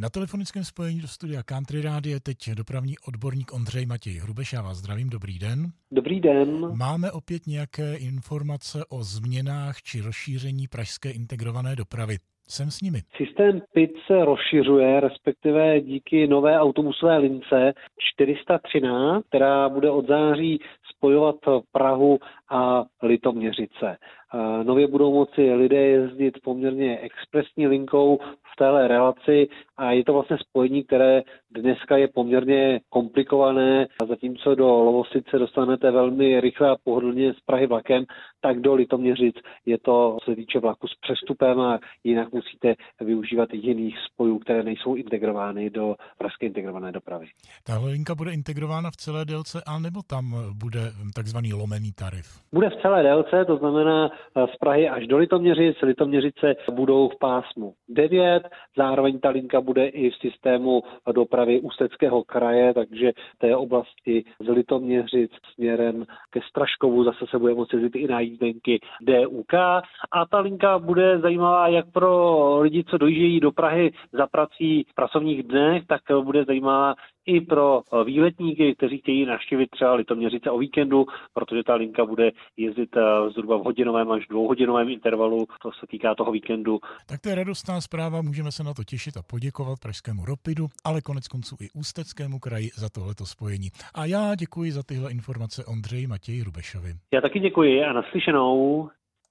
Na telefonickém spojení do studia Country Radio je teď dopravní odborník Ondřej Matěj Hrubeš. Já vás zdravím, dobrý den. Dobrý den. Máme opět nějaké informace o změnách či rozšíření pražské integrované dopravy. Jsem s nimi. Systém PIT se rozšiřuje, respektive díky nové autobusové lince 413, která bude od září spojovat Prahu a Litoměřice. Nově budou moci lidé jezdit poměrně expresní linkou téhle relaci a je to vlastně spojení, které dneska je poměrně komplikované. A zatímco do Lovosice dostanete velmi rychle a pohodlně z Prahy vlakem, tak do Litoměřic je to, se týče vlaku s přestupem a jinak musíte využívat jiných spojů, které nejsou integrovány do pražské integrované dopravy. Tahle linka bude integrována v celé délce, anebo tam bude takzvaný lomený tarif? Bude v celé délce, to znamená z Prahy až do Litoměřic. Litoměřice budou v pásmu 9, zároveň ta linka bude i v systému dopravy Ústeckého kraje, takže té oblasti z Litoměřic směrem ke Straškovu zase se bude moci jezdit i na jízdenky DUK a ta linka bude zajímavá jak pro lidi, co dojíždějí do Prahy za prací v pracovních dnech, tak bude zajímavá i pro výletníky, kteří chtějí navštívit třeba Litoměřice o víkendu, protože ta linka bude jezdit eh, zhruba v hodinovém až dvouhodinovém intervalu, to se týká toho víkendu. Tak to je radostná zpráva, můžeme se na to těšit a poděkovat Pražskému Ropidu, ale konec konců i Ústeckému kraji za tohleto spojení. A já děkuji za tyhle informace Ondřej Matěj Rubešovi. Já taky děkuji a naslyšenou.